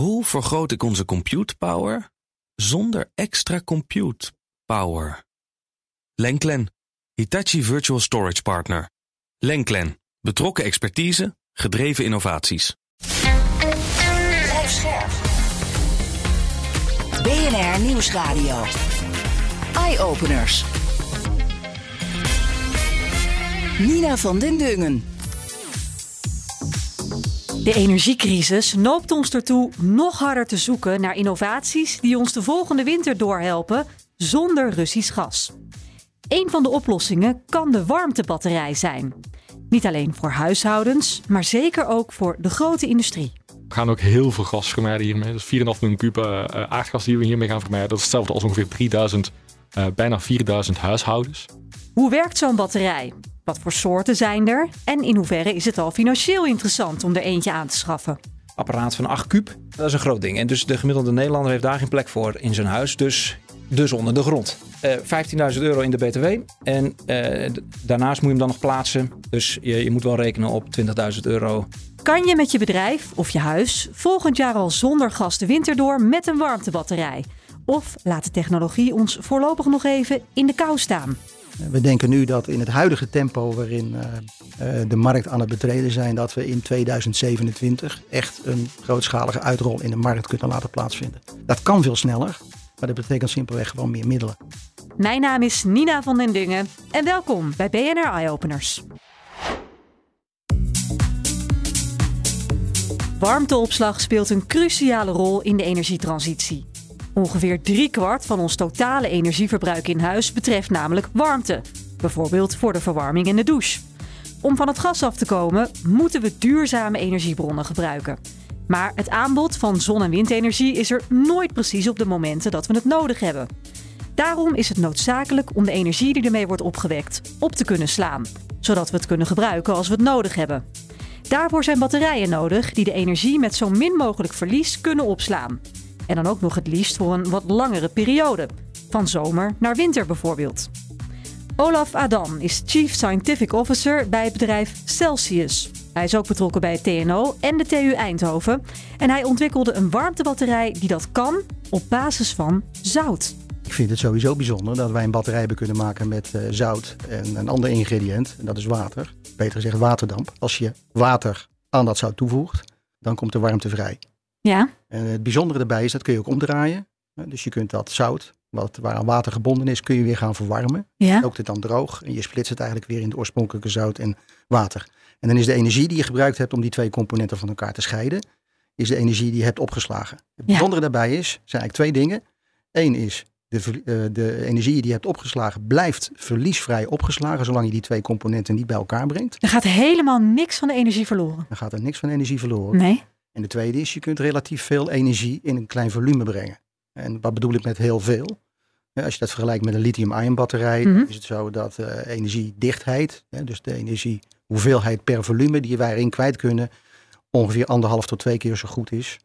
Hoe vergroot ik onze compute power zonder extra compute power? Lenklen, Hitachi Virtual Storage Partner. Lenklen, betrokken expertise, gedreven innovaties. BNR Nieuwsradio. Eye-openers. Nina van den Dungen. De energiecrisis noopt ons ertoe nog harder te zoeken naar innovaties die ons de volgende winter doorhelpen zonder Russisch gas. Een van de oplossingen kan de warmtebatterij zijn. Niet alleen voor huishoudens, maar zeker ook voor de grote industrie. We gaan ook heel veel gas vermijden hiermee. Dus 4,5 miljoen kuub uh, aardgas die we hiermee gaan vermijden. Dat is hetzelfde als ongeveer 3000, uh, bijna 4000 huishoudens. Hoe werkt zo'n batterij? Wat voor soorten zijn er? En in hoeverre is het al financieel interessant om er eentje aan te schaffen? Apparaat van 8 kuub, dat is een groot ding. En dus de gemiddelde Nederlander heeft daar geen plek voor in zijn huis. Dus, dus onder de grond. Uh, 15.000 euro in de BTW. En uh, daarnaast moet je hem dan nog plaatsen. Dus je, je moet wel rekenen op 20.000 euro. Kan je met je bedrijf of je huis volgend jaar al zonder gas de winter door met een warmtebatterij? Of laat de technologie ons voorlopig nog even in de kou staan? We denken nu dat in het huidige tempo waarin uh, uh, de markt aan het betreden zijn, dat we in 2027 echt een grootschalige uitrol in de markt kunnen laten plaatsvinden. Dat kan veel sneller, maar dat betekent simpelweg gewoon meer middelen. Mijn naam is Nina van den Dungen en welkom bij BNR Eye Openers. Warmteopslag speelt een cruciale rol in de energietransitie. Ongeveer driekwart van ons totale energieverbruik in huis betreft namelijk warmte, bijvoorbeeld voor de verwarming en de douche. Om van het gas af te komen, moeten we duurzame energiebronnen gebruiken. Maar het aanbod van zon- en windenergie is er nooit precies op de momenten dat we het nodig hebben. Daarom is het noodzakelijk om de energie die ermee wordt opgewekt op te kunnen slaan, zodat we het kunnen gebruiken als we het nodig hebben. Daarvoor zijn batterijen nodig die de energie met zo min mogelijk verlies kunnen opslaan. En dan ook nog het liefst voor een wat langere periode, van zomer naar winter bijvoorbeeld. Olaf Adam is Chief Scientific Officer bij het bedrijf Celsius. Hij is ook betrokken bij het TNO en de TU Eindhoven. En hij ontwikkelde een warmtebatterij die dat kan op basis van zout. Ik vind het sowieso bijzonder dat wij een batterij hebben kunnen maken met uh, zout en een ander ingrediënt. En dat is water. Beter gezegd waterdamp. Als je water aan dat zout toevoegt, dan komt de warmte vrij. Ja. En het bijzondere daarbij is dat kun je ook omdraaien. Dus je kunt dat zout, wat waaraan water gebonden is, kun je weer gaan verwarmen. Ja. Ook het dan droog. En je splitst het eigenlijk weer in de oorspronkelijke zout en water. En dan is de energie die je gebruikt hebt om die twee componenten van elkaar te scheiden, is de energie die je hebt opgeslagen. Het bijzondere daarbij is, zijn eigenlijk twee dingen. Eén is, de, uh, de energie die je hebt opgeslagen blijft verliesvrij opgeslagen, zolang je die twee componenten niet bij elkaar brengt. Er gaat helemaal niks van de energie verloren. Dan gaat er niks van de energie verloren. Nee. En de tweede is, je kunt relatief veel energie in een klein volume brengen. En wat bedoel ik met heel veel? Als je dat vergelijkt met een lithium-ion batterij, Mhm. is het zo dat uh, energiedichtheid, hè, dus de energie hoeveelheid per volume die wij erin kwijt kunnen, ongeveer anderhalf tot twee keer zo goed is.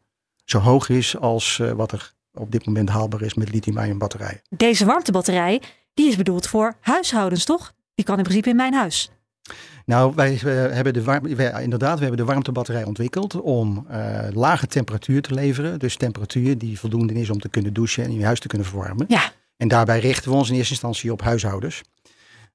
Zo hoog is als uh, wat er op dit moment haalbaar is met lithium-ion batterijen. Deze warmtebatterij, die is bedoeld voor huishoudens, toch? Die kan in principe in mijn huis. Nou, wij, hebben de wij, inderdaad, we hebben de warmtebatterij ontwikkeld om uh, lage temperatuur te leveren. Dus temperatuur die voldoende is om te kunnen douchen en je huis te kunnen verwarmen. Ja. En daarbij richten we ons in eerste instantie op huishoudens.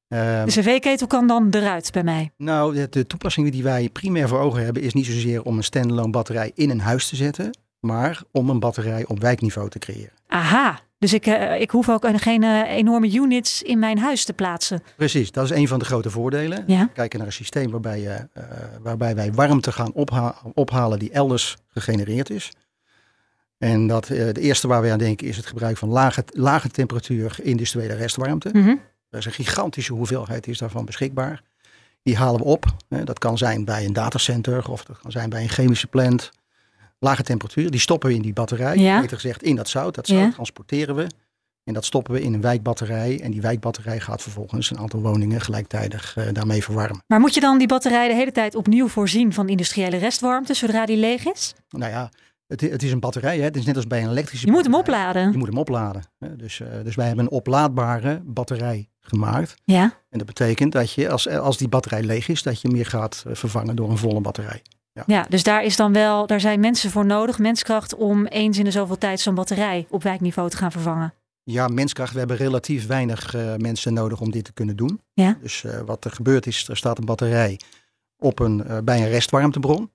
Uh, de cv-ketel kan dan eruit bij mij? Nou, de, de toepassingen die wij primair voor ogen hebben is niet zozeer om een standalone batterij in een huis te zetten, maar om een batterij op wijkniveau te creëren. Aha, dus ik, uh, ik hoef ook geen uh, enorme units in mijn huis te plaatsen. Precies, dat is een van de grote voordelen. Ja. Kijken naar een systeem waarbij, je, uh, waarbij wij warmte gaan opha ophalen die elders gegenereerd is. En dat, het eerste waar we aan denken is het gebruik van lage, lage temperatuur industriële restwarmte. Mm -hmm. Er is een gigantische hoeveelheid is daarvan beschikbaar. Die halen we op. Dat kan zijn bij een datacenter of dat kan zijn bij een chemische plant. Lage temperatuur, die stoppen we in die batterij. Ja. Beter gezegd in dat zout. Dat zout ja. transporteren we. En dat stoppen we in een wijkbatterij. En die wijkbatterij gaat vervolgens een aantal woningen gelijktijdig uh, daarmee verwarmen. Maar moet je dan die batterij de hele tijd opnieuw voorzien van industriële restwarmte zodra die leeg is? Nou ja, het, het is een batterij. Hè? Het is net als bij een elektrische Je moet hem opladen. Je moet hem opladen. Hè? Dus, uh, dus wij hebben een oplaadbare batterij gemaakt. Ja. En dat betekent dat je, als, als die batterij leeg is, dat je meer gaat vervangen door een volle batterij. Ja. Ja, dus daar is dan wel, daar zijn mensen voor nodig, menskracht, om eens in de zoveel tijd zo'n batterij op wijkniveau te gaan vervangen. Ja, menskracht. We hebben relatief weinig eh, mensen nodig om dit te kunnen doen. Ja. Dus eh, wat er gebeurt is, er staat een batterij op een, eh, bij een restwarmtebron.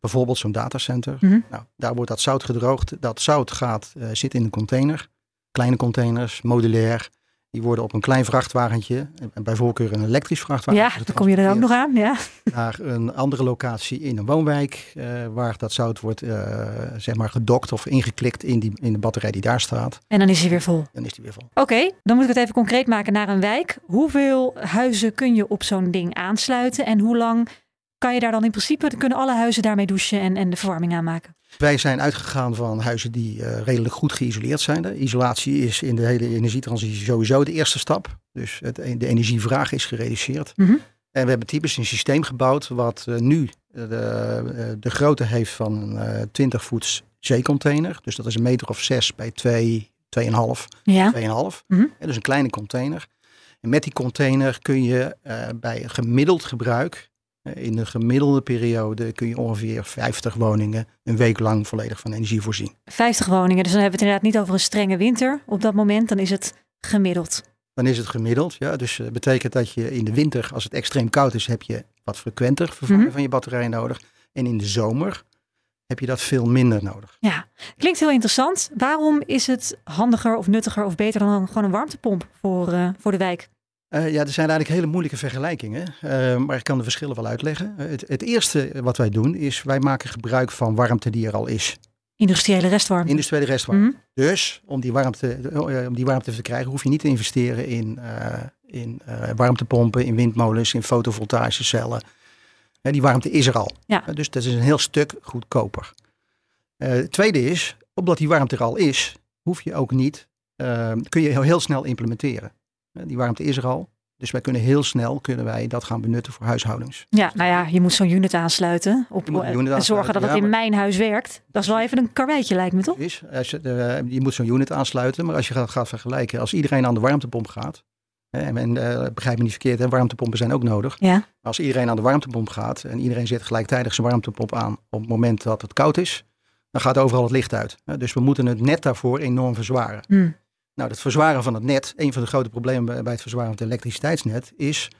Bijvoorbeeld zo'n datacenter. Mhm. Nou, daar wordt dat zout gedroogd. Dat zout gaat, zit in een container. Kleine containers, modulair. Die worden op een klein vrachtwagentje, en bij voorkeur een elektrisch vrachtwagen. Ja, dan kom je er ook nog aan. Ja. Naar een andere locatie in een woonwijk, eh, waar dat zout wordt eh, zeg maar gedokt of ingeklikt in, die, in de batterij die daar staat. En dan is hij weer vol. Dan is die weer vol. Oké, dan moet ik het even concreet maken naar een wijk. Hoeveel huizen kun je op zo'n ding aansluiten en hoe lang kan je daar dan in principe, kunnen alle huizen daarmee douchen en, en de verwarming aanmaken? Wij zijn uitgegaan van huizen die eh, redelijk goed geïsoleerd zijn. De isolatie is in de hele energietransitie sowieso de eerste stap. Dus het, de energievraag is gereduceerd. Mhm. En we hebben typisch een systeem gebouwd wat eh, nu de, eh, de grootte heeft van een eh, 20 voet zeecontainer. Dus dat is een meter of 6 bij 2, 2,5. Ja, 2,5. Mhm. Ja, dus een kleine container. En met die container kun je bij gemiddeld gebruik, in een gemiddelde periode, kun je ongeveer 50 woningen een week lang volledig van energie voorzien. 50 woningen. Dus dan hebben we het inderdaad niet over een strenge winter op dat moment. Dan is het gemiddeld. Dan is het gemiddeld. Ja, dus dat betekent dat je in de winter, als het extreem koud is, heb je wat frequenter vervangen Mhm. van je batterij nodig. En in de zomer heb je dat veel minder nodig. Ja, klinkt heel interessant. Waarom is het handiger of nuttiger of beter dan gewoon een warmtepomp voor, eh, voor de wijk? Eh, ja, er zijn eigenlijk hele moeilijke vergelijkingen, eh, maar ik kan de verschillen wel uitleggen. Eh, het, het eerste wat wij doen is, wij maken gebruik van warmte die er al is. Industriële restwarmte. Industriële restwarmte. Mhm. Dus om die, warmte, om die warmte te krijgen, hoef je niet te investeren in, in warmtepompen, in windmolens, in fotovoltaïsche die warmte is er al. Ja. Dus dat is een heel stuk goedkoper. Het tweede is, omdat die warmte er al is, hoef je ook niet, kun je heel, heel snel implementeren. Eh, die warmte is er al. Dus wij kunnen heel snel kunnen wij dat gaan benutten voor huishoudens. Ja, nou ja, je moet zo'n unit aansluiten. Op, unit en zorgen dat het ja, in mijn huis werkt. Dat is wel even een karweitje lijkt me toch? Is, als je, eh, je moet zo'n unit aansluiten, maar als je gaat, gaat vergelijken, als iedereen aan de warmtepomp gaat, hè, en, eh, begrijp me niet verkeerd, hè, warmtepompen zijn ook nodig. Ja. Als iedereen aan de warmtepomp gaat en iedereen zet gelijktijdig zijn warmtepomp aan op het moment dat het koud is, dan gaat overal het licht uit. hè. Dus we moeten het net daarvoor enorm verzwaren. Hm. Nou, het verzwaren van het net, een van de grote problemen bij- het verzwaren van het elektriciteitsnet, is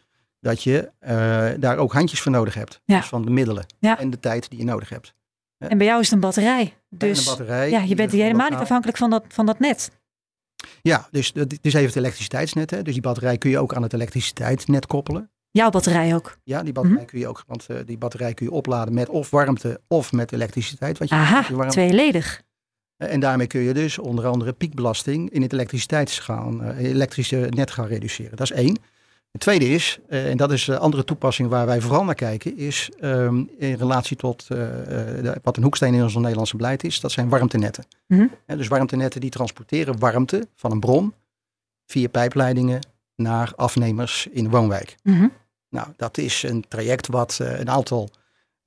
dat je eh, daar ook handjes voor nodig hebt. Ja. Dus van de middelen Ja. en de tijd die je nodig hebt. En bij jou is het een batterij. Dus een batterij, ja, je bent helemaal niet afhankelijk van dat, van dat net. Ja, dus het is even het elektriciteitsnet. Hè. Dus die batterij kun je ook aan het elektriciteitsnet koppelen. Jouw batterij ook. Ja, die batterij Mhm. kun je ook, want eh, die batterij kun je opladen met of warmte of met elektriciteit. Wat je, Aha, tweeledig. En daarmee kun je dus onder andere piekbelasting in het elektriciteits gaan, eh, elektrische net gaan reduceren. Dat is één. Het tweede is, eh, en dat is een andere toepassing waar wij vooral naar kijken, is ehm, in relatie tot eh, eh, wat een hoeksteen in ons Nederlandse beleid is, dat zijn warmtenetten. Mhm. Dus warmtenetten die transporteren warmte van een bron via pijpleidingen naar afnemers in de woonwijk. Mhm. Nou, dat is een traject wat eh, een aantal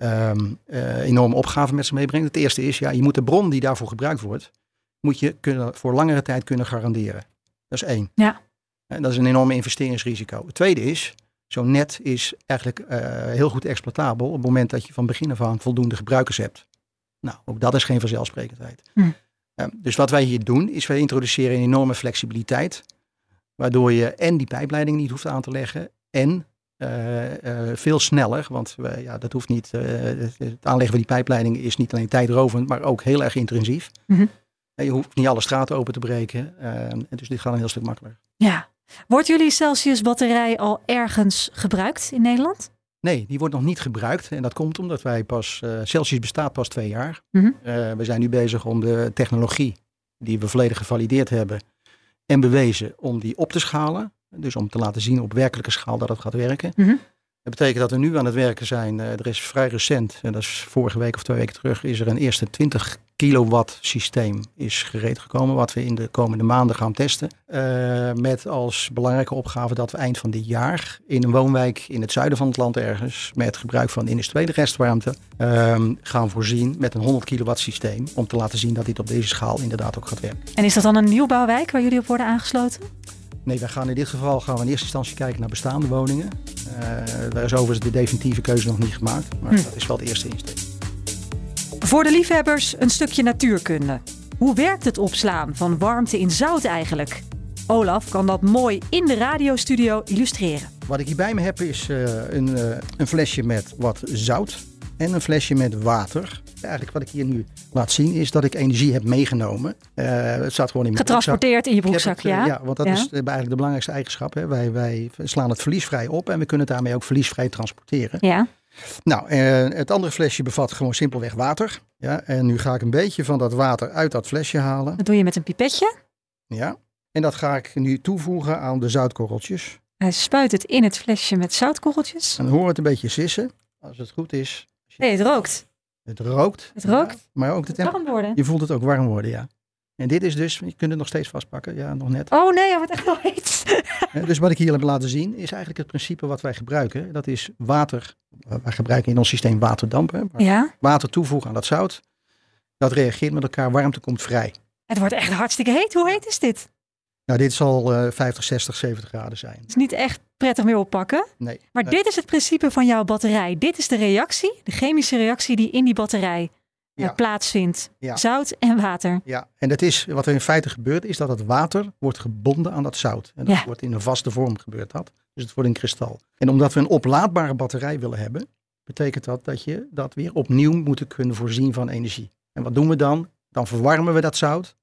ehm, eh, enorme opgaven met zich meebrengt. Het eerste is, ja, je moet de bron die daarvoor gebruikt wordt, moet je kunnen, voor langere tijd kunnen garanderen. Dat is één. Ja. En dat is een enorme investeringsrisico. Het tweede is, zo'n net is eigenlijk eh, heel goed exploitabel op het moment dat je van begin af aan voldoende gebruikers hebt. Nou, ook dat is geen vanzelfsprekendheid. Hm. Eh, dus wat wij hier doen, is wij introduceren een enorme flexibiliteit, waardoor je en die pijpleiding niet hoeft aan te leggen en veel sneller, want we, ja, dat hoeft niet. eh, het aanleggen van die pijpleiding is niet alleen tijdrovend, maar ook heel erg intensief. Mhm. Je hoeft niet alle straten open te breken. eh, en dus dit gaat een heel stuk makkelijker. Ja. Wordt jullie Celsius batterij al ergens gebruikt in Nederland? Nee, die wordt nog niet gebruikt. En dat komt omdat wij pas, eh, Celsius bestaat pas twee jaar. Mhm. Eh, we zijn nu bezig om de technologie die we volledig gevalideerd hebben en bewezen om die op te schalen. Dus om te laten zien op werkelijke schaal dat het gaat werken. Mhm. Dat betekent dat we nu aan het werken zijn. Eh, er is vrij recent, en dat is vorige week of twee weken terug, is er een eerste 20 kilowatt systeem is gereed gekomen. Wat we in de komende maanden gaan testen. Eh, met als belangrijke opgave dat we eind van dit jaar in een woonwijk in het zuiden van het land ergens. Met gebruik van industriële restwarmte ehm, gaan voorzien met een 100 kilowatt systeem. Om te laten zien dat dit op deze schaal inderdaad ook gaat werken. En is dat dan een nieuwbouwwijk waar jullie op worden aangesloten? Nee, wij gaan in dit geval gaan we in eerste instantie kijken naar bestaande woningen. Uh, daar is overigens de definitieve keuze nog niet gemaakt, maar hm. dat is wel de eerste insteek. Voor de liefhebbers een stukje natuurkunde. Hoe werkt het opslaan van warmte in zout eigenlijk? Olaf kan dat mooi in de radiostudio illustreren. Wat ik hier bij me heb is uh, een, uh, een flesje met wat zout en een flesje met water. Eigenlijk wat ik hier nu laat zien is dat ik energie heb meegenomen. Uh, het staat gewoon in mijn Getransporteerd in je broekzak, het, ja. Ja, want dat is eigenlijk de belangrijkste eigenschap. Hè. Wij, wij slaan het verliesvrij op en we kunnen het daarmee ook verliesvrij transporteren. Ja. Nou, het andere flesje bevat gewoon simpelweg water. Ja, en nu ga ik een beetje van dat water uit dat flesje halen. Dat doe je met een pipetje. Ja, en dat ga ik nu toevoegen aan de zoutkorreltjes. Hij spuit het in het flesje met zoutkorreltjes. En dan hoor het een beetje sissen, als het goed is. Nee, het rookt. Het rookt. Het rookt. Ja, maar ook de warm worden. Je voelt het ook warm worden, ja. En dit is dus, je kunt het nog steeds vastpakken, ja, nog net. Oh nee, hij wordt echt wel heet. Dus wat ik hier heb laten zien, is eigenlijk het principe wat wij gebruiken. Dat is water, wij gebruiken in ons systeem waterdampen. Ja. Water toevoegen aan dat zout. Dat reageert met elkaar, warmte komt vrij. Het wordt echt hartstikke heet. Hoe heet is dit? Nou, dit zal uh, 50, 60, 70 graden zijn. Het is niet echt prettig meer oppakken. Nee. Maar dit is het principe van jouw batterij. Dit is de reactie, de chemische reactie die in die batterij ja. uh, plaatsvindt. Ja. Zout en water. Ja, en dat is, wat er in feite gebeurt, is dat het water wordt gebonden aan dat zout. En dat Ja. wordt in een vaste vorm gebeurd dat. Dus het wordt in kristal. En omdat we een oplaadbare batterij willen hebben, betekent dat dat je dat weer opnieuw moet kunnen voorzien van energie. En wat doen we dan? Dan verwarmen we dat zout.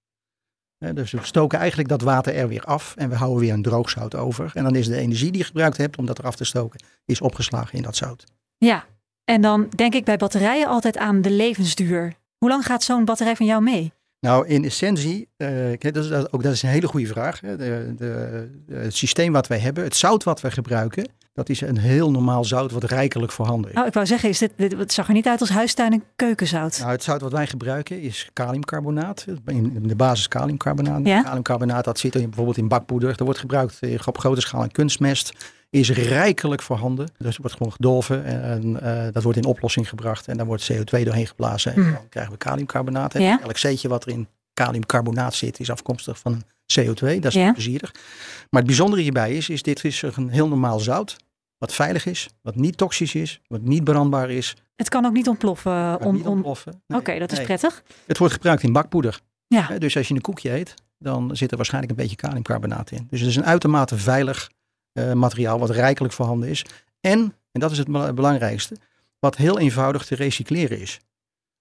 Dus we stoken eigenlijk dat water er weer af en we houden weer een droogzout over. En dan is de energie die je gebruikt hebt om dat eraf te stoken, is opgeslagen in dat zout. Ja. En dan denk ik bij batterijen altijd aan de levensduur. Hoe lang gaat zo'n batterij van jou mee? Nou, in essentie, eh, dat is, dat- ook dat is een hele goede vraag. Hè. De, de, het systeem wat wij hebben, het zout wat wij gebruiken, dat is een heel normaal zout wat rijkelijk voorhanden is. Nou, ik wou zeggen, is dit, dit, het zag er niet uit als huistuin- en keukenzout. Nou, het zout wat wij gebruiken is kaliumcarbonaat. In in de basis kaliumcarbonaat. Ja. Kaliumcarbonaat dat zit in, bijvoorbeeld in bakpoeder. Dat wordt gebruikt eh, op grote schaal in kunstmest. Is rijkelijk voorhanden. Dus het wordt gewoon gedolven. En eh, dat wordt in oplossing gebracht. En dan wordt CO2 doorheen geblazen. En Hmm. dan krijgen we kaliumcarbonaat. En Ja. elk zeetje wat er in kaliumcarbonaat zit is afkomstig van CO2. Dat is Ja. plezierig. Maar het bijzondere hierbij is, is dit is een heel normaal zout. Wat veilig is, wat niet toxisch is, wat niet brandbaar is, Het kan ook niet ontploffen. On, niet on- ontploffen. Oké, dat is prettig. Het wordt gebruikt in bakpoeder. Ja. Hè, Dus als je een koekje eet, dan zit er waarschijnlijk een beetje kaliumcarbonaat in. Dus het is een uitermate veilig eh, materiaal wat rijkelijk voorhanden is. En, en dat is het bela- belangrijkste, wat heel eenvoudig te recycleren is.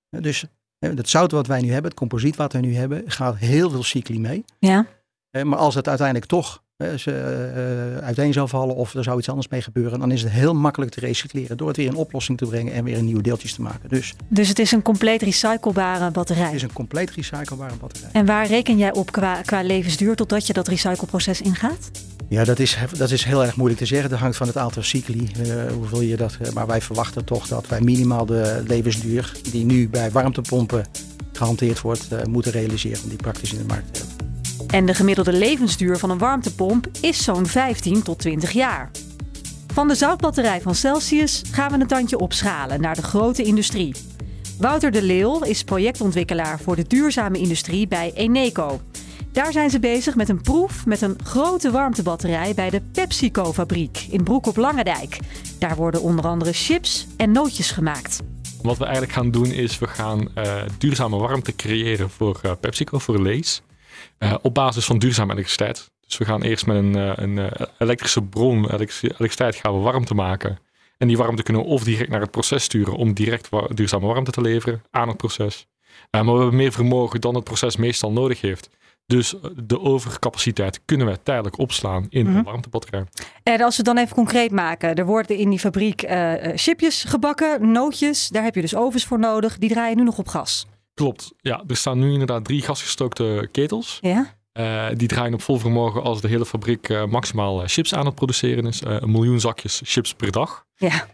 Hè, Dus hè, het zout wat wij nu hebben, het composiet wat we nu hebben, gaat heel veel cycli mee. Ja. Eh, Maar als het uiteindelijk toch ze, eh, uiteen zou vallen of er zou iets anders mee gebeuren, dan is het heel makkelijk te recycleren door het weer in oplossing te brengen en weer nieuwe deeltjes te maken. Dus Dus het is een compleet recyclebare batterij. het is een compleet recyclebare batterij. En waar reken jij op qua, qua levensduur totdat je dat recycleproces ingaat? Ja, dat is, dat is heel erg moeilijk te zeggen. Dat hangt van het aantal cycli. eh, hoeveel je dat, maar wij verwachten toch dat wij minimaal de levensduur die nu bij warmtepompen gehanteerd wordt, moeten realiseren om die praktisch in de markt te hebben. En de gemiddelde levensduur van een warmtepomp is zo'n 15 tot 20 jaar. Van de zoutbatterij van Celsius gaan we een tandje opschalen naar de grote industrie. Wouter de Leeuw is projectontwikkelaar voor de duurzame industrie bij Eneco. Daar zijn ze bezig met een proef met een grote warmtebatterij bij de PepsiCo-fabriek in Broek op Langendijk. Daar worden onder andere chips en nootjes gemaakt. Wat we eigenlijk gaan doen is, we gaan eh, duurzame warmte creëren voor eh, PepsiCo, voor Lees. Eh, op basis van duurzame elektriciteit. Dus we gaan eerst met een, eh, een eh, elektrische bron, elektriciteit, gaan we warmte maken. En die warmte kunnen we of direct naar het proces sturen om direct wa- duurzame warmte te leveren aan het proces. Maar we hebben meer vermogen dan het proces meestal nodig heeft. Dus de overcapaciteit kunnen we tijdelijk opslaan in Mhm. een warmtebatterij. En als we het dan even concreet maken, er worden in die fabriek chipjes gebakken, nootjes. Daar heb je dus ovens voor nodig. Die draaien nu nog op gas. Klopt, ja, er staan nu inderdaad drie gasgestookte ketels. Ja? Eh, die draaien op vol vermogen als de hele fabriek eh, maximaal eh, chips aan het produceren is. Een miljoen zakjes chips per dag. Ja.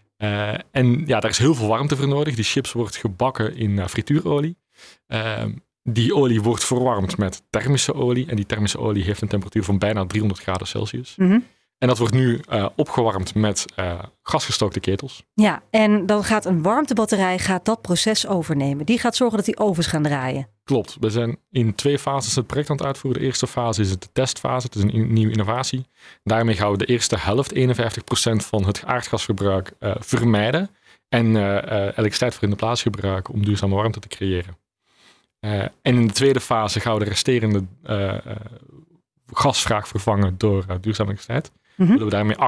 En ja, daar is heel veel warmte voor nodig. Die chips wordt gebakken in frituurolie. Ehm, die olie wordt verwarmd met thermische olie. En die thermische olie heeft een temperatuur van bijna 300 graden Celsius. Mhm. En dat wordt nu eh, opgewarmd met eh, gasgestookte ketels. Ja, en dan gaat een warmtebatterij gaat dat proces overnemen. Die gaat zorgen dat die ovens gaan draaien. Klopt. We zijn in twee fases het project aan het uitvoeren. De eerste fase is de testfase. Het is een nieuwe innovatie. Daarmee gaan we de eerste helft, 51% van het aardgasverbruik, uh, vermijden. En uh, elektriciteit voor in de plaats gebruiken om duurzame warmte te creëren. en in de tweede fase gaan we de resterende gasvraag vervangen door duurzame elektriciteit. Mm Willen we daarmee 98%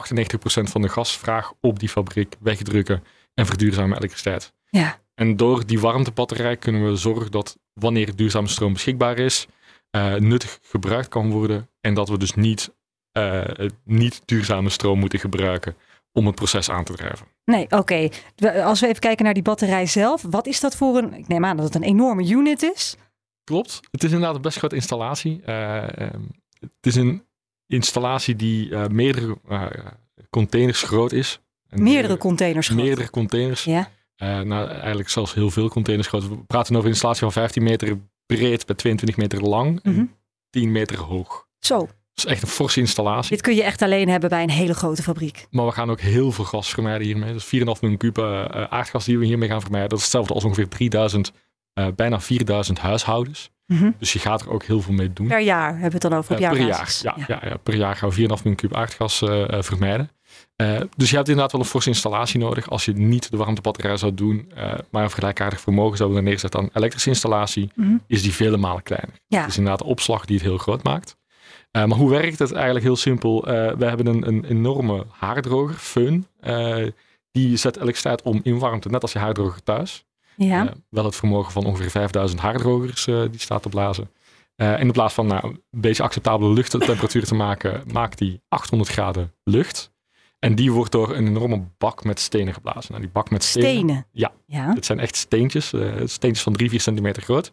van de gasvraag op die fabriek wegdrukken en verduurzame elektriciteit. Ja. En door die warmtebatterij kunnen we zorgen dat wanneer duurzame stroom beschikbaar is, uh, nuttig gebruikt kan worden. En dat we dus niet, uh, niet duurzame stroom moeten gebruiken om het proces aan te drijven. Nee, oké. Als we even kijken naar die batterij zelf, wat is dat voor een. Ik neem aan dat het een enorme unit is. Klopt. Het is inderdaad een best grote installatie. Uh, het is een installatie die meerdere containers groot is. En meerdere containers groot. Meerdere containers. Ja. Uh, nou, eigenlijk zelfs heel veel containers groot. We praten over een installatie van 15 meter breed bij 22 meter lang en mm -hmm. 10 meter hoog. Zo. Dat is echt een forse installatie. Dit kun je echt alleen hebben bij een hele grote fabriek. Maar we gaan ook heel veel gas vermijden hiermee. Dus 4,5 miljoen kuub uh, aardgas die we hiermee gaan vermijden. Dat is hetzelfde als ongeveer 3000, uh, bijna 4000 huishoudens. Mm -hmm. Dus je gaat er ook heel veel mee doen. Per jaar hebben we het dan over op per jaar. Ja, ja. Ja, ja, per jaar gaan we 4,5 miljoen kuub aardgas vermijden. Uh, dus je hebt inderdaad wel een forse installatie nodig. Als je niet de warmtebatterij zou doen, uh, maar een gelijkaardig vermogen zou willen neerzetten aan elektrische installatie, mm -hmm. is die vele malen kleiner. Ja. Het is inderdaad de opslag die het heel groot maakt. Uh, maar hoe werkt het eigenlijk heel simpel? we hebben een, een enorme haardroger, föhn. die zet elektriciteit om in warmte, net als je haardroger thuis. Ja. wel het vermogen van ongeveer 5000 haardrogers die staat te blazen. Uh, in plaats van nou, een beetje acceptabele luchttemperatuur te maken, maakt die 800 graden lucht. En die wordt door een enorme bak met stenen geblazen. Nou, die bak met stenen. Stenen? Ja. ja. Het zijn echt steentjes. Steentjes van 3, 4 centimeter groot.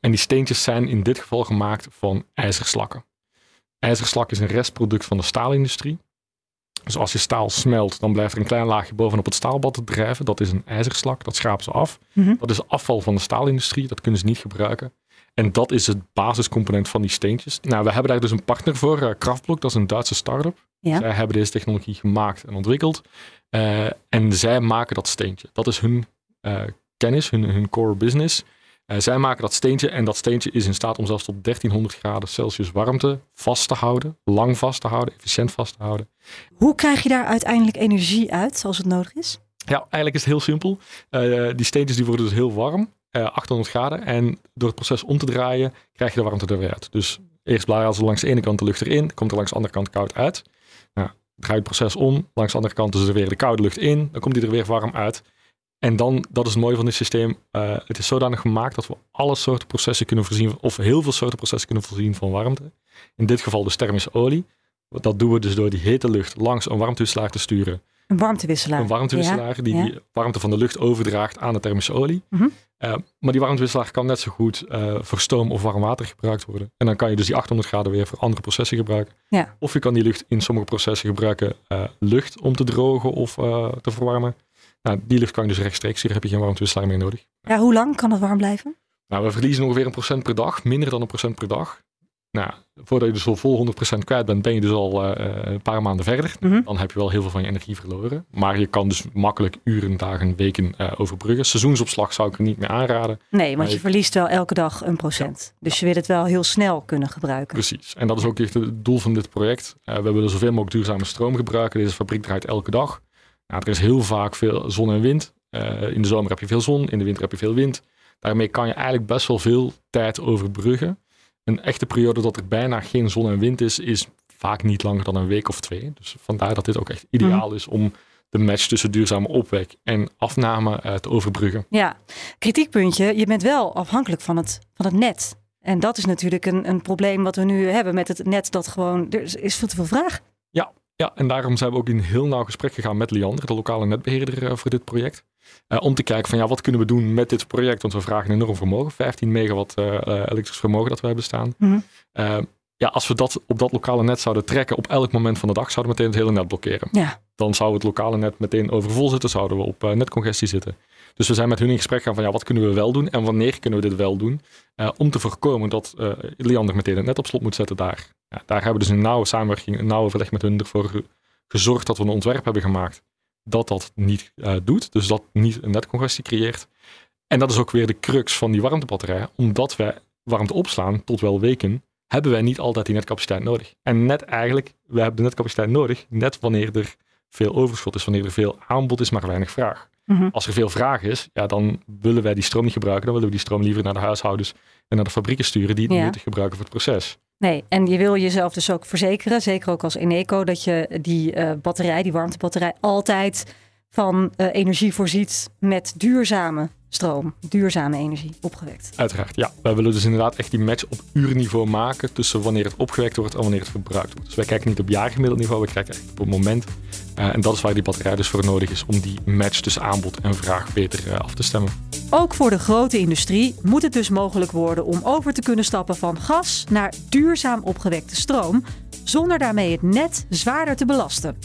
En die steentjes zijn in dit geval gemaakt van ijzerslakken. IJzerslak is een restproduct van de staalindustrie. Dus als je staal smelt, dan blijft er een klein laagje bovenop het staalbad drijven. Dat is een ijzerslak, dat schrapen ze af. Mm -hmm. Dat is afval van de staalindustrie, dat kunnen ze niet gebruiken. En dat is het basiscomponent van die steentjes. Nou, we hebben daar dus een partner voor, uh, Kraftblok, dat is een Duitse start-up. Ja. Zij hebben deze technologie gemaakt en ontwikkeld. Uh, en zij maken dat steentje. Dat is hun uh, kennis, hun, hun core business. Uh, zij maken dat steentje en dat steentje is in staat om zelfs tot 1300 graden Celsius warmte vast te houden, lang vast te houden, efficiënt vast te houden. Hoe krijg je daar uiteindelijk energie uit als het nodig is? Ja, eigenlijk is het heel simpel. die steentjes die worden dus heel warm, 800 graden. En door het proces om te draaien krijg je de warmte er weer uit. Dus eerst blazen ze langs de ene kant de lucht erin, komt er langs de andere kant koud uit. Nou, draai het proces om. Langs de andere kant is er weer de koude lucht in. Dan komt die er weer warm uit. En dan, dat is het mooie van dit systeem. Uh, het is zodanig gemaakt dat we alle soorten processen kunnen voorzien, of heel veel soorten processen kunnen voorzien van warmte. In dit geval dus thermische olie. Dat doen we dus door die hete lucht langs een warmtewisselaar te sturen. Een warmtewisselaar. Een warmtewisselaar ja, die ja. die warmte van de lucht overdraagt aan de thermische olie. Mm -hmm. uh, maar die warmtewisselaar kan net zo goed uh, voor stoom of warm water gebruikt worden. En dan kan je dus die 800 graden weer voor andere processen gebruiken. Ja. Of je kan die lucht in sommige processen gebruiken, uh, lucht om te drogen of te verwarmen. Nou, die lucht kan je dus rechtstreeks, hier heb je geen warmtewisselaar meer nodig. Ja, hoe lang kan het warm blijven? Nou, we verliezen ongeveer een procent per dag, minder dan een procent per dag. Nou, voordat je dus al vol 100% kwijt bent, ben je dus al uh, een paar maanden verder. Mm -hmm. Dan heb je wel heel veel van je energie verloren. Maar je kan dus makkelijk uren, dagen, weken uh, overbruggen. Seizoensopslag zou ik er niet meer aanraden. Nee, want je, je verliest wel elke dag een procent. Ja. Dus ja. je wil het wel heel snel kunnen gebruiken. Precies. En dat is ook echt het doel van dit project. Uh, we willen zoveel mogelijk duurzame stroom gebruiken. Deze fabriek draait elke dag. Nou, er is heel vaak veel zon en wind. in de zomer heb je veel zon, in de winter heb je veel wind. Daarmee kan je eigenlijk best wel veel tijd overbruggen een echte periode dat er bijna geen zon en wind is, is vaak niet langer dan een week of twee. Dus vandaar dat dit ook echt ideaal is om de match tussen duurzame opwek en afname uh, te overbruggen. Ja, kritiekpuntje. Je bent wel afhankelijk van het, van het net. En dat is natuurlijk een, een probleem wat we nu hebben met het net dat gewoon, er is veel te veel vraag. Ja, en daarom zijn we ook in heel nauw gesprek gegaan met Liander, de lokale netbeheerder uh, voor dit project. Uh, om te kijken van ja, wat kunnen we doen met dit project? Want we vragen een enorm vermogen, 15 megawatt uh, elektrisch vermogen dat we hebben staan. Mm -hmm. uh, ja, als we dat op dat lokale net zouden trekken op elk moment van de dag, zouden we meteen het hele net blokkeren. Ja. Dan zou het lokale net meteen overvol zitten, zouden we op netcongestie zitten. Dus we zijn met hun in gesprek gaan van ja, wat kunnen we wel doen en wanneer kunnen we dit wel doen? om te voorkomen dat Liander meteen het net op slot moet zetten daar. Ja, daar hebben we dus een nauwe samenwerking, een nauwe overleg met hun ervoor gezorgd dat we een ontwerp hebben gemaakt dat dat niet uh, doet. Dus dat niet een netcongestie creëert. En dat is ook weer de crux van die warmtebatterij. Omdat wij warmte opslaan tot wel weken, hebben wij niet altijd die netcapaciteit nodig. En net eigenlijk, we hebben de netcapaciteit nodig net wanneer er veel overschot is, wanneer er veel aanbod is, maar weinig vraag. Mhm. Als er veel vraag is, ja, dan willen wij die stroom niet gebruiken. Dan willen we die stroom liever naar de huishoudens en naar de fabrieken sturen die het Ja. nuttig gebruiken voor het proces. Nee, en je wil jezelf dus ook verzekeren, zeker ook als Eneco, dat je die eh, batterij, die warmtebatterij, altijd van eh, energie voorziet met duurzame stroom, duurzame energie opgewekt. Uiteraard, ja. Wij willen dus inderdaad echt die match op uurniveau maken tussen wanneer het opgewekt wordt en wanneer het verbruikt wordt. Dus wij kijken niet op jaargemiddeld niveau, we kijken echt op het moment. Eh, en dat is waar die batterij dus voor nodig is om die match tussen aanbod en vraag beter eh, af te stemmen. Ook voor de grote industrie moet het dus mogelijk worden om over te kunnen stappen van gas naar duurzaam opgewekte stroom, zonder daarmee het net zwaarder te belasten.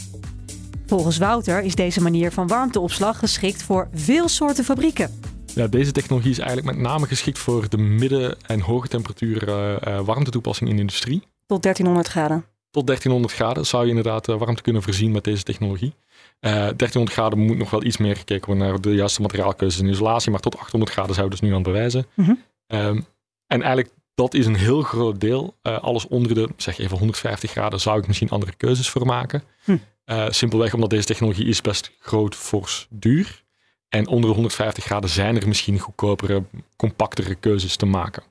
Volgens Wouter is deze manier van warmteopslag geschikt voor veel soorten fabrieken. Ja, deze technologie is eigenlijk met name geschikt voor de midden- en hoge temperatuur eh, eh, warmtetoepassing in de industrie. Tot 1300 graden. Tot 1300 graden zou je inderdaad eh, warmte kunnen voorzien met deze technologie. Eh 1300 graden moet nog wel iets meer gekeken worden naar de juiste materiaalkeuzes en isolatie, maar tot 800 graden zijn we dus nu aan het bewijzen. Mhm. Ehm, en eigenlijk dat is een heel groot deel. Eh, alles onder de, zeg even 150 graden, zou ik misschien andere keuzes voor maken. Hm. Eh, simpelweg omdat deze technologie is best groot, fors, duur. En onder de 150 graden zijn er misschien goedkopere, compactere keuzes te maken.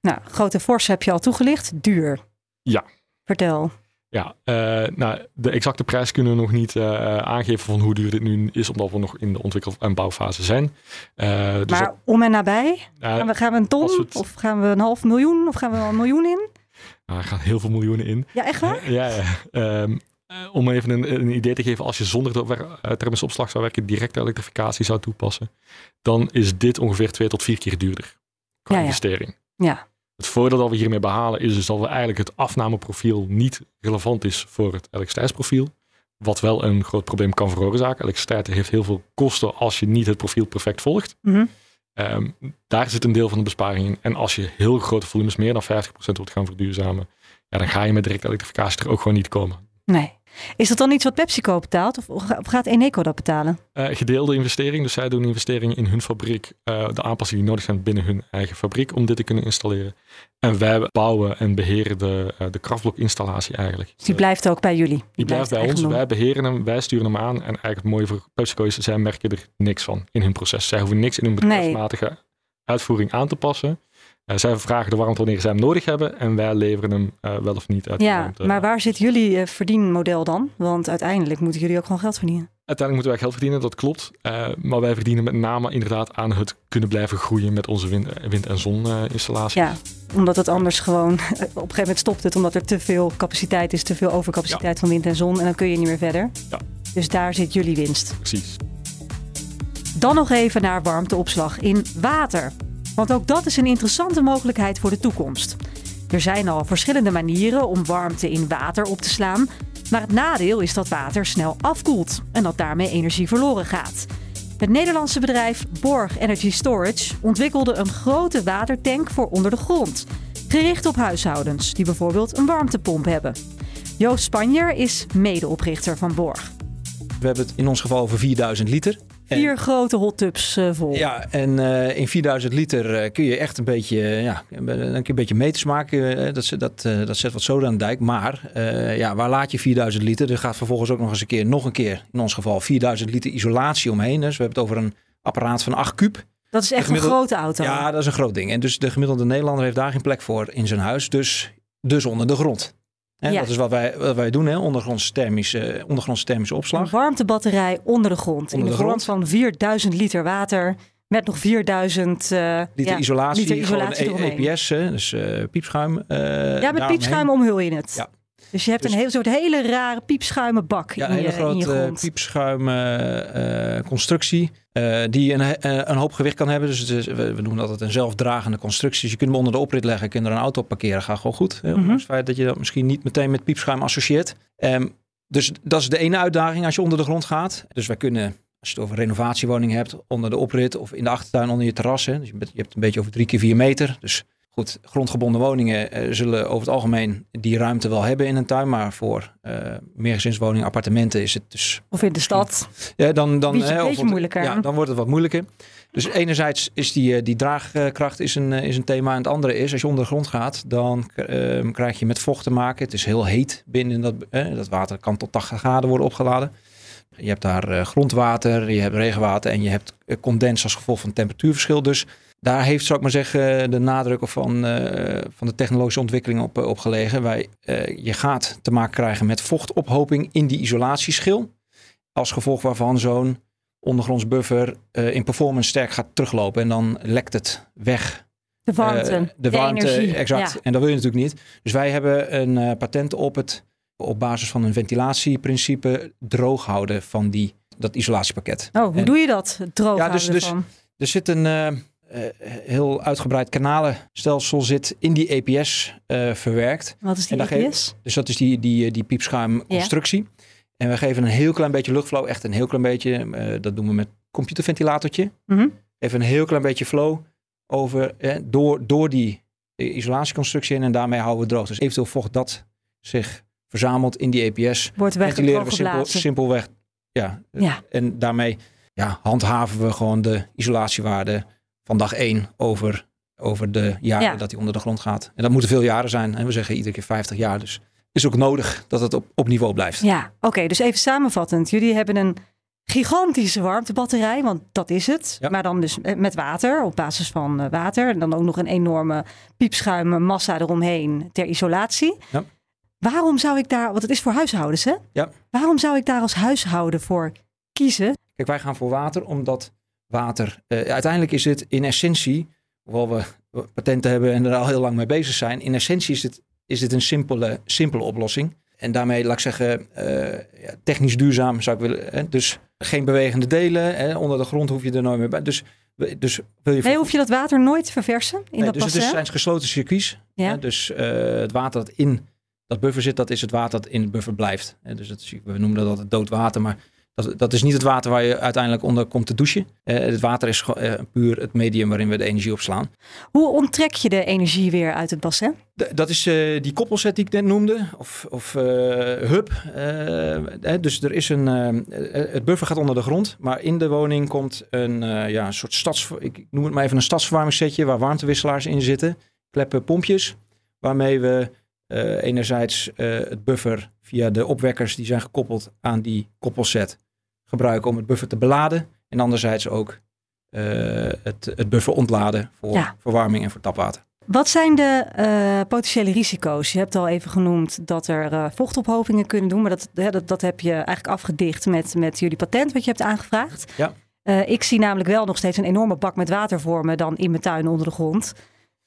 Nou, grote force heb je al toegelicht. Duur. Ja. Vertel. Ja, eh, nou, de exacte prijs kunnen we nog niet eh, aangeven van hoe duur dit nu is, omdat we nog in de ontwikkel- en bouwfase zijn. Eh, dus maar dat- om en nabij? Gaan we, gaan we een ton? het- Of gaan we een half miljoen? Of gaan we wel een miljoen in? nou, er gaan heel veel miljoenen in. Ja, echt waar? Ja, ja. Ehm, eh, om even een, een idee te geven, als je zonder de thermische opslag zou werken, directe elektrificatie zou toepassen, dan is dit ongeveer twee tot vier keer duurder qua Ja, ja. investering. Ja. Het voordeel dat we hiermee behalen is dus dat we eigenlijk het afnameprofiel niet relevant is voor het elektriciteitsprofiel. Wat wel een groot probleem kan veroorzaken. Elektriciteit heeft heel veel kosten als je niet het profiel perfect volgt. Mhm. Ehm, daar zit een deel van de besparing in. En als je heel grote volumes, meer dan 50% wilt gaan verduurzamen, ja, dan ga je met directe elektrificatie er ook gewoon niet komen. Nee. Is dat dan iets wat PepsiCo betaalt? Of gaat Eneco dat betalen? Eh, gedeelde investering, dus zij doen investeringen in hun fabriek, eh, de aanpassingen die nodig zijn binnen hun eigen fabriek om dit te kunnen installeren. En wij bouwen en beheren de, eh, de krachtblokinstallatie eigenlijk. Dus die blijft ook bij jullie? Die blijft bij ons, wij beheren hem, wij sturen hem aan. En eigenlijk het mooie voor PepsiCo is, zij merken er niks van in hun proces. Zij hoeven niks in hun bedrijfsmatige uitvoering aan te passen. Eh, zij vragen de warmte wanneer zij hem nodig hebben en wij leveren hem eh, wel of niet uit Ja, warmte. maar waar zit jullie eh, verdienmodel dan? Want uiteindelijk moeten jullie ook gewoon geld verdienen. Uiteindelijk moeten wij geld verdienen, dat klopt. Maar wij verdienen met name inderdaad aan het kunnen blijven groeien met onze wind, wind- en zoninstallaties. Ja, omdat het anders gewoon... Op een gegeven moment stopt het omdat er te veel capaciteit is. Te veel overcapaciteit van wind en zon. En dan kun je niet meer verder. Ja. Dus daar zit jullie winst. Precies. Dan nog even naar warmteopslag in water. Want ook dat is een interessante mogelijkheid voor de toekomst. Er zijn al verschillende manieren om warmte in water op te slaan. Maar het nadeel is dat water snel afkoelt en dat daarmee energie verloren gaat. Het Nederlandse bedrijf Borg Energy Storage ontwikkelde een grote watertank voor onder de grond. Gericht op huishoudens die bijvoorbeeld een warmtepomp hebben. Joost Spanjer is medeoprichter van Borg. We hebben het in ons geval over 4000 liter. En- Vier grote hot tubs eh, vol. Ja, en eh, in 4000 liter eh, kun je echt een beetje, ja, je een beetje meters maken. dat, ze- dat, dat zet wat zoden aan de dijk. Maar ja, waar laat je 4000 liter? Er gaat vervolgens ook nog eens een keer, nog een keer, in ons geval 4000 liter isolatie omheen. Dus we hebben het over een apparaat van 8 kuub. Dat is echt een grote auto. Ja, dat is een groot ding. En dus de gemiddelde Nederlander heeft daar geen plek voor in zijn huis. Dus, dus onder de grond. Hè, Ja. Dat is wat wij, wat wij doen, hè? Ondergrondse, thermische, thermische Een opslag. warmtebatterij onder de grond. in Onder de de grond van 4000 liter water. Met nog 4000 eh, Liter ja, isolatie, liter isolatie gewoon E-. EPS, dus eh, piepschuim. eh, Ja, met daaromheen. piepschuim omhul je het. Ja. Dus je hebt Dus- een heel, soort hele rare piepschuimen bak Ja, in, een hele je, in je grote grond. piepschuim eh, constructie eh, die een, eh, een hoop gewicht kan hebben. Dus is, we, noemen dat een zelfdragende constructie. Dus je kunt hem onder de oprit leggen, je kunt er een auto op parkeren, gaat gewoon goed. Mhm. Ondanks het feit dat je dat misschien niet meteen met piepschuim associeert. Ehm, dus dat is de ene uitdaging als je onder de grond gaat. Dus wij kunnen, als je het over renovatiewoning hebt, onder de oprit of in de achtertuin onder je terras. Hè, dus je, bent- je hebt een beetje over drie keer vier meter. Dus Goed, grondgebonden woningen eh, zullen over het algemeen die ruimte wel hebben in een tuin. Maar voor eh meergezinswoningen, appartementen is het dus Of in de stad. ja, dan, dan, Beetje- hè, beetje moeilijker. Ja, dan wordt het wat moeilijker. Dus enerzijds is die, eh, die draagkracht is een, is een thema. En het andere is, als je onder de grond gaat, dan eh, krijg je met vocht te maken. Het is heel heet binnen dat, eh, dat water kan tot 80 graden worden opgeladen. Je hebt daar grondwater, je hebt regenwater en je hebt condens als gevolg van temperatuurverschil. Dus daar heeft, zou ik maar zeggen, de nadruk van, eh, van de technologische ontwikkeling op, eh, op gelegen. Wij, eh, je gaat te maken krijgen met vochtophoping in die isolatieschil. Als gevolg waarvan zo'n ondergronds buffer in performance sterk gaat teruglopen. En dan lekt het weg. De warmte. De warmte, energie. exact. Ja. En dat wil je natuurlijk niet. Dus wij hebben een patent op het op basis van een ventilatieprincipe droog houden van die, dat isolatiepakket. Oh, hoe En- doe je dat? Droog Ja, dus- houden dus- ervan. Er zit een eh, eh, heel uitgebreid kanalenstelsel zit in die EPS eh, verwerkt. Wat is die en EPS? Dus dat is die, die, die piepschuimconstructie. En we geven een heel klein beetje luchtflow, echt een heel klein beetje. eh, dat doen we met computerventilatortje. Mhm. Even een heel klein beetje flow over, eh, door, door die isolatieconstructie heen. En daarmee houden we droog. Dus eventueel vocht dat zich verzamelt in die EPS. Wordt ventileren we simpel, simpelweg. Ja. Ja. En daarmee ja, handhaven we gewoon de isolatiewaarde van dag 1 over, over de jaren Ja. dat hij onder de grond gaat. En dat moeten veel jaren zijn. En we zeggen iedere keer 50 jaar. Dus is ook nodig dat het op, op niveau blijft. Ja, oké. dus even samenvattend. Jullie hebben een gigantische warmtebatterij, want dat is het. Ja. Maar dan dus met water, op basis van eh, water. En dan ook nog een enorme piepschuimmassa eromheen ter isolatie. Ja. Waarom zou ik daar, want het is voor huishoudens hè? Ja. Waarom zou ik daar als huishouden voor kiezen? Kijk, wij gaan voor water omdat water... eh, uiteindelijk is het in essentie, hoewel we patenten hebben en er al heel lang mee bezig zijn. In essentie is het, is het een simpele, simpele oplossing. En daarmee, laat ik zeggen, eh, ja, technisch duurzaam zou ik willen. Hè? Dus geen bewegende delen. Hè? Onder de grond hoef je er nooit meer bij. Dus, dus wil je... Nee, hoef je dat water nooit te verversen in Nee, dat dus het bassin? is, zijn gesloten circuits. Ja. Hè? Dus eh, het water dat in dat buffer zit, dat is het water dat in het buffer blijft. Hè? Dus dat we noemen dat altijd dood water, maar dat, dat is niet het water waar je uiteindelijk onder komt te douchen. Eh, het water is eh, puur het medium waarin we de energie opslaan. Hoe onttrek je de energie weer uit het bassin? D- dat is eh, die koppelset die ik net noemde, of, of hub. Eh, dus er is een, het buffer gaat onder de grond, maar in de woning komt een, ja, een soort stads, ik noem het maar even een stadsverwarmingssetje waar warmtewisselaars in zitten, kleppen pompjes, waarmee we enerzijds het buffer via de opwekkers die zijn gekoppeld aan die koppelset gebruiken om het buffer te beladen en anderzijds ook eh, het, het buffer ontladen voor Ja. verwarming en voor tapwater. Wat zijn de eh, potentiële risico's? Je hebt al even genoemd dat er eh, vochtophopingen kunnen doen, maar dat, hè, dat, dat heb je eigenlijk afgedicht met, met jullie patent wat je hebt aangevraagd. Ja. Ik zie namelijk wel nog steeds een enorme bak met water voor me dan in mijn tuin onder de grond.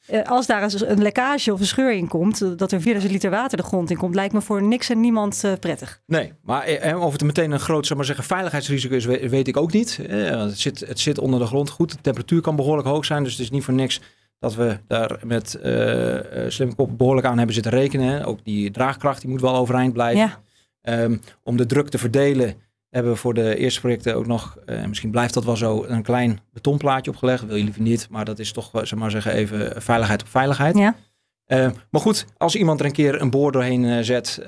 Eh, als daar eens een lekkage of een scheur in komt, eh, dat er 4000 liter water de grond in komt, lijkt me voor niks en niemand eh, prettig. Nee, maar of het meteen een groot zeg maar zeggen, veiligheidsrisico is, we- weet ik ook niet. Het zit, het zit onder de grond goed. De temperatuur kan behoorlijk hoog zijn. Dus het is niet voor niks dat we daar met eh, slimme kop behoorlijk aan hebben zitten rekenen. Ook die draagkracht die moet wel overeind blijven. Ja, Ehm, om de druk te verdelen hebben we voor de eerste projecten ook nog, eh, misschien blijft dat wel zo, een klein betonplaatje opgelegd. Wil je liever niet, maar dat is toch, eh, zeg maar zeggen, even veiligheid op veiligheid. ja. Eh, maar goed, als iemand er een keer een boor doorheen zet,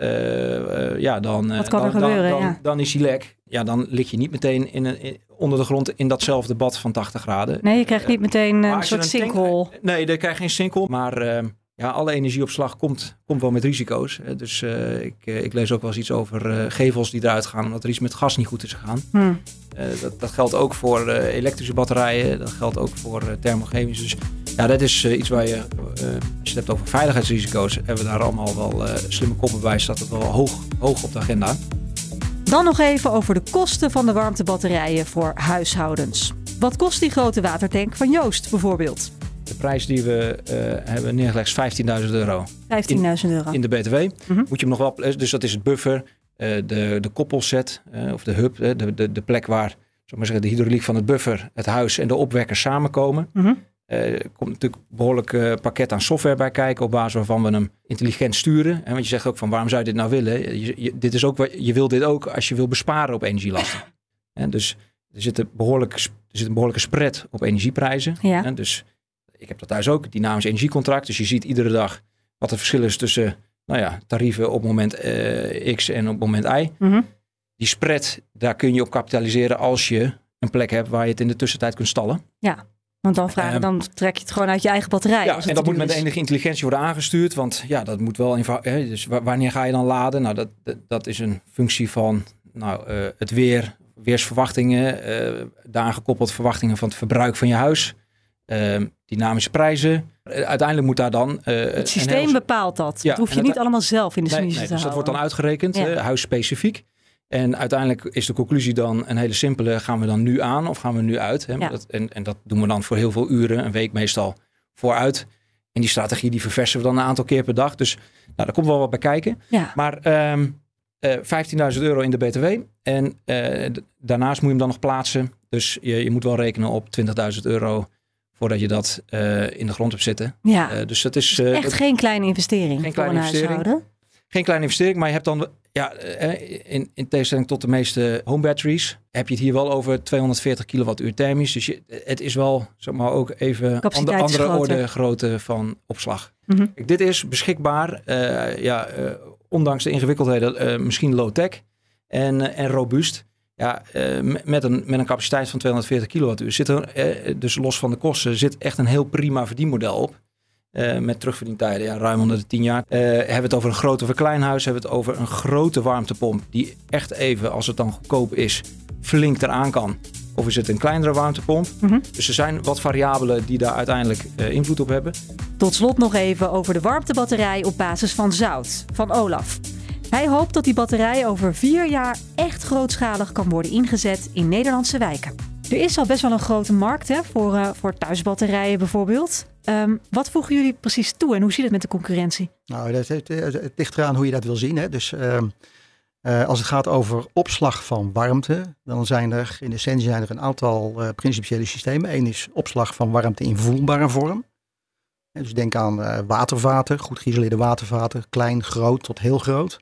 ja, dan, dan, gebeuren, Dan, dan, ja. dan is hij lek. Ja, dan lig je niet meteen in een, in- onder de grond in datzelfde bad van 80 graden. Nee, je krijgt niet meteen een soort sinkhole. Nee, daar krijg je geen sinkel. Maar ja, alle energieopslag komt, komt wel met risico's. Dus eh, ik, eh, ik lees ook wel eens iets over eh, gevels die eruit gaan omdat er iets met gas niet goed is gegaan. Hm. Dat, dat geldt ook voor elektrische batterijen. Dat geldt ook voor eh, thermochemisch. Dus ja, dat is iets waar je, als je het hebt over veiligheidsrisico's, hebben we daar allemaal wel slimme koppen bij. Staat het wel hoog, hoog op de agenda. Dan nog even over de kosten van de warmtebatterijen voor huishoudens. Wat kost die grote watertank van Joost bijvoorbeeld? De prijs die we eh, hebben neergelegd is 15.000 euro. 15.000 euro. in de BTW. Mhm. Moet je hem nog wel, dus dat is het buffer, eh, de, de koppelset eh, of de hub, de, de, de plek waar zal maar zeggen, de hydrauliek van het buffer, het huis en de opwekker samenkomen. Mhm. Er komt natuurlijk een behoorlijk eh, pakket aan software bij kijken op basis waarvan we hem intelligent sturen. En want je zegt ook van waarom zou je dit nou willen? Je, je, dit is ook, wat- je wil dit ook als je wil besparen op energielasten. En dus er zit, een behoorlijk, er zit een behoorlijke spread op energieprijzen. Ja. En dus ik heb dat thuis ook, dynamisch energiecontract. Dus je ziet iedere dag wat het verschil is tussen nou ja, tarieven op moment eh, X en op moment Y. Mhm. Die spread, daar kun je op kapitaliseren als je een plek hebt waar je het in de tussentijd kunt stallen. Want dan, vragen, Ehm, dan trek je het gewoon uit je eigen batterij. Ja, en dat moet met is. enige intelligentie worden aangestuurd. Want ja, dat moet wel eenvoudig. Dus wa- wanneer ga je dan laden? Nou, dat, dat, dat is een functie van nou, eh, het weer, weersverwachtingen. eh daaraan gekoppeld verwachtingen van het verbruik van je huis. Eh, dynamische prijzen. Eh, uiteindelijk moet daar dan. eh, Het systeem heel- bepaalt dat. Ja, dat hoef je niet allemaal zelf in de Nee, nee, te dus dat wordt dan uitgerekend, Ja. eh, huisspecifiek. En uiteindelijk is de conclusie dan een hele simpele. Gaan we dan nu aan of gaan we nu uit? Hè? Ja. Dat, en, en dat doen we dan voor heel veel uren, een week meestal, vooruit. En die strategie die verversen we dan een aantal keer per dag. Dus nou, daar komt wel wat bij kijken. Maar ehm eh 15.000 euro in de BTW. En daarnaast moet je hem dan nog plaatsen. Dus je, je moet wel rekenen op 20.000 euro voordat je dat eh, in de grond hebt zitten. Ja, Eh, dus dat is eh, echt dat- geen kleine investering Geen kleine investering. huishouden. geen kleine investering, maar je hebt dan, ja, in, in tegenstelling tot de meeste home batteries, heb je het hier wel over 240 kilowattuur thermisch. Dus je, het is wel, zeg maar, ook even andere groter. orde grootte van opslag. Mhm. Kijk, dit is beschikbaar, ja, ondanks de ingewikkeldheden, misschien low-tech en, en robuust. Ja, eh, met, een, met een capaciteit van 240 kilowattuur zit er, eh, dus los van de kosten, zit echt een heel prima verdienmodel op. Eh, met terugverdientijden, ja, ruim onder de 10 jaar. Hebben we het over een grote verkleinhuis, hebben we het over een grote warmtepomp. Die echt even, als het dan goedkoop is, flink eraan kan. Of is het een kleinere warmtepomp? Mhm. Dus er zijn wat variabelen die daar uiteindelijk invloed op hebben. Tot slot nog even over de warmtebatterij op basis van zout van Olaf. Hij hoopt dat die batterij over vier jaar echt grootschalig kan worden ingezet in Nederlandse wijken. Er is al best wel een grote markt hè, voor, eh, voor thuisbatterijen bijvoorbeeld. Ehm, wat voegen jullie precies toe en hoe zit het met de concurrentie? Nou, dat, het, het ligt eraan hoe je dat wil zien. Hè. Dus ehm, eh, als het gaat over opslag van warmte, dan zijn er in essentie zijn er een aantal eh, principiële systemen. Eén is opslag van warmte in voelbare vorm. Dus denk aan eh, watervaten, goed geïsoleerde watervaten, klein, groot tot heel groot.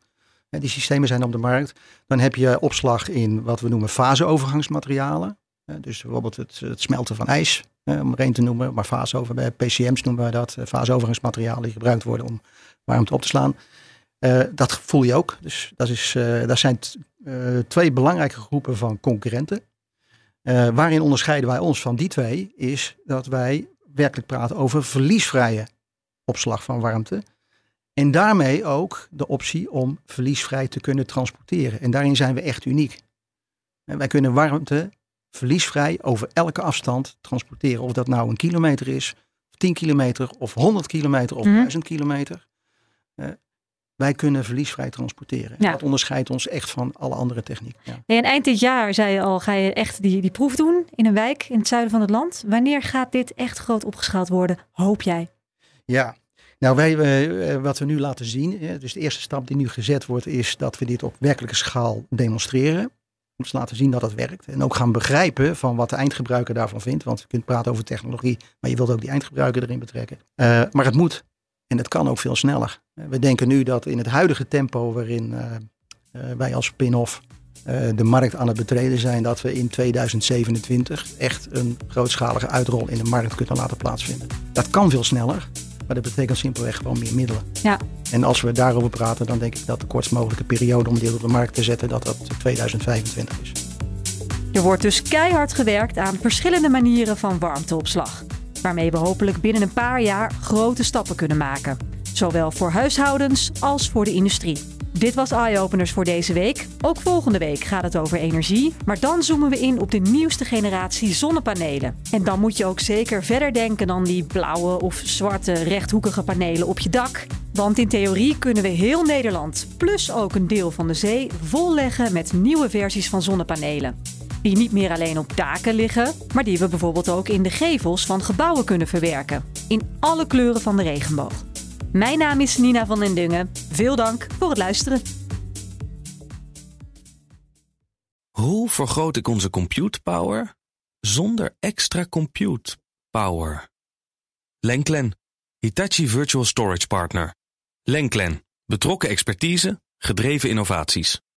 Die systemen zijn op de markt. Dan heb je opslag in wat we noemen faseovergangsmaterialen. Dus bijvoorbeeld het, het smelten van ijs, om er één te noemen. Maar faseover, bij PCM's noemen wij dat. eh, Faseovergangsmaterialen die gebruikt worden om warmte op te slaan. Eh, dat voel je ook. Dus dat, is, dat zijn twee belangrijke groepen van concurrenten. Waarin onderscheiden wij ons van die twee is dat wij werkelijk praten over verliesvrije opslag van warmte. En daarmee ook de optie om verliesvrij te kunnen transporteren. En daarin zijn we echt uniek. En wij kunnen warmte verliesvrij over elke afstand transporteren. Of dat nou een kilometer is, of 10 kilometer, of 100 kilometer, of Mhm. 1000 kilometer. Eh, wij kunnen verliesvrij transporteren. Ja. Dat onderscheidt ons echt van alle andere technieken. Ja. Nee, en eind dit jaar zei je al, ga je echt die, die proef doen in een wijk in het zuiden van het land. Wanneer gaat dit echt groot opgeschaald worden, hoop jij? Ja, nou wij, eh, wat we nu laten zien, eh, dus de eerste stap die nu gezet wordt, is dat we dit op werkelijke schaal demonstreren. Om te laten zien dat het werkt. En ook gaan begrijpen van wat de eindgebruiker daarvan vindt. Want je kunt praten over technologie, maar je wilt ook die eindgebruiker erin betrekken. Eh, maar het moet. En het kan ook veel sneller. Eh, we denken nu dat in het huidige tempo waarin eh, eh, wij als spin-off eh, de markt aan het betreden zijn, dat we in 2027 echt een grootschalige uitrol in de markt kunnen laten plaatsvinden. Dat kan veel sneller, maar dat betekent simpelweg gewoon meer middelen. Ja. En als we daarover praten, dan denk ik dat de kortst mogelijke periode om dit op de markt te zetten, dat dat 2025 is. Er wordt dus keihard gewerkt aan verschillende manieren van warmteopslag. Waarmee we hopelijk binnen een paar jaar grote stappen kunnen maken. Zowel voor huishoudens als voor de industrie. Dit was Eye Openers voor deze week. Ook volgende week gaat het over energie. Maar dan zoomen we in op de nieuwste generatie zonnepanelen. En dan moet je ook zeker verder denken dan die blauwe of zwarte rechthoekige panelen op je dak. Want in theorie kunnen we heel Nederland, plus ook een deel van de zee, volleggen met nieuwe versies van zonnepanelen. Die niet meer alleen op daken liggen, maar die we bijvoorbeeld ook in de gevels van gebouwen kunnen verwerken. In alle kleuren van de regenboog. Mijn naam is Nina van den Dungen. Veel dank voor het luisteren. Hoe vergroot ik onze compute power zonder extra compute power? Lenklen, Hitachi Virtual Storage Partner. Lenklen, betrokken expertise, gedreven innovaties.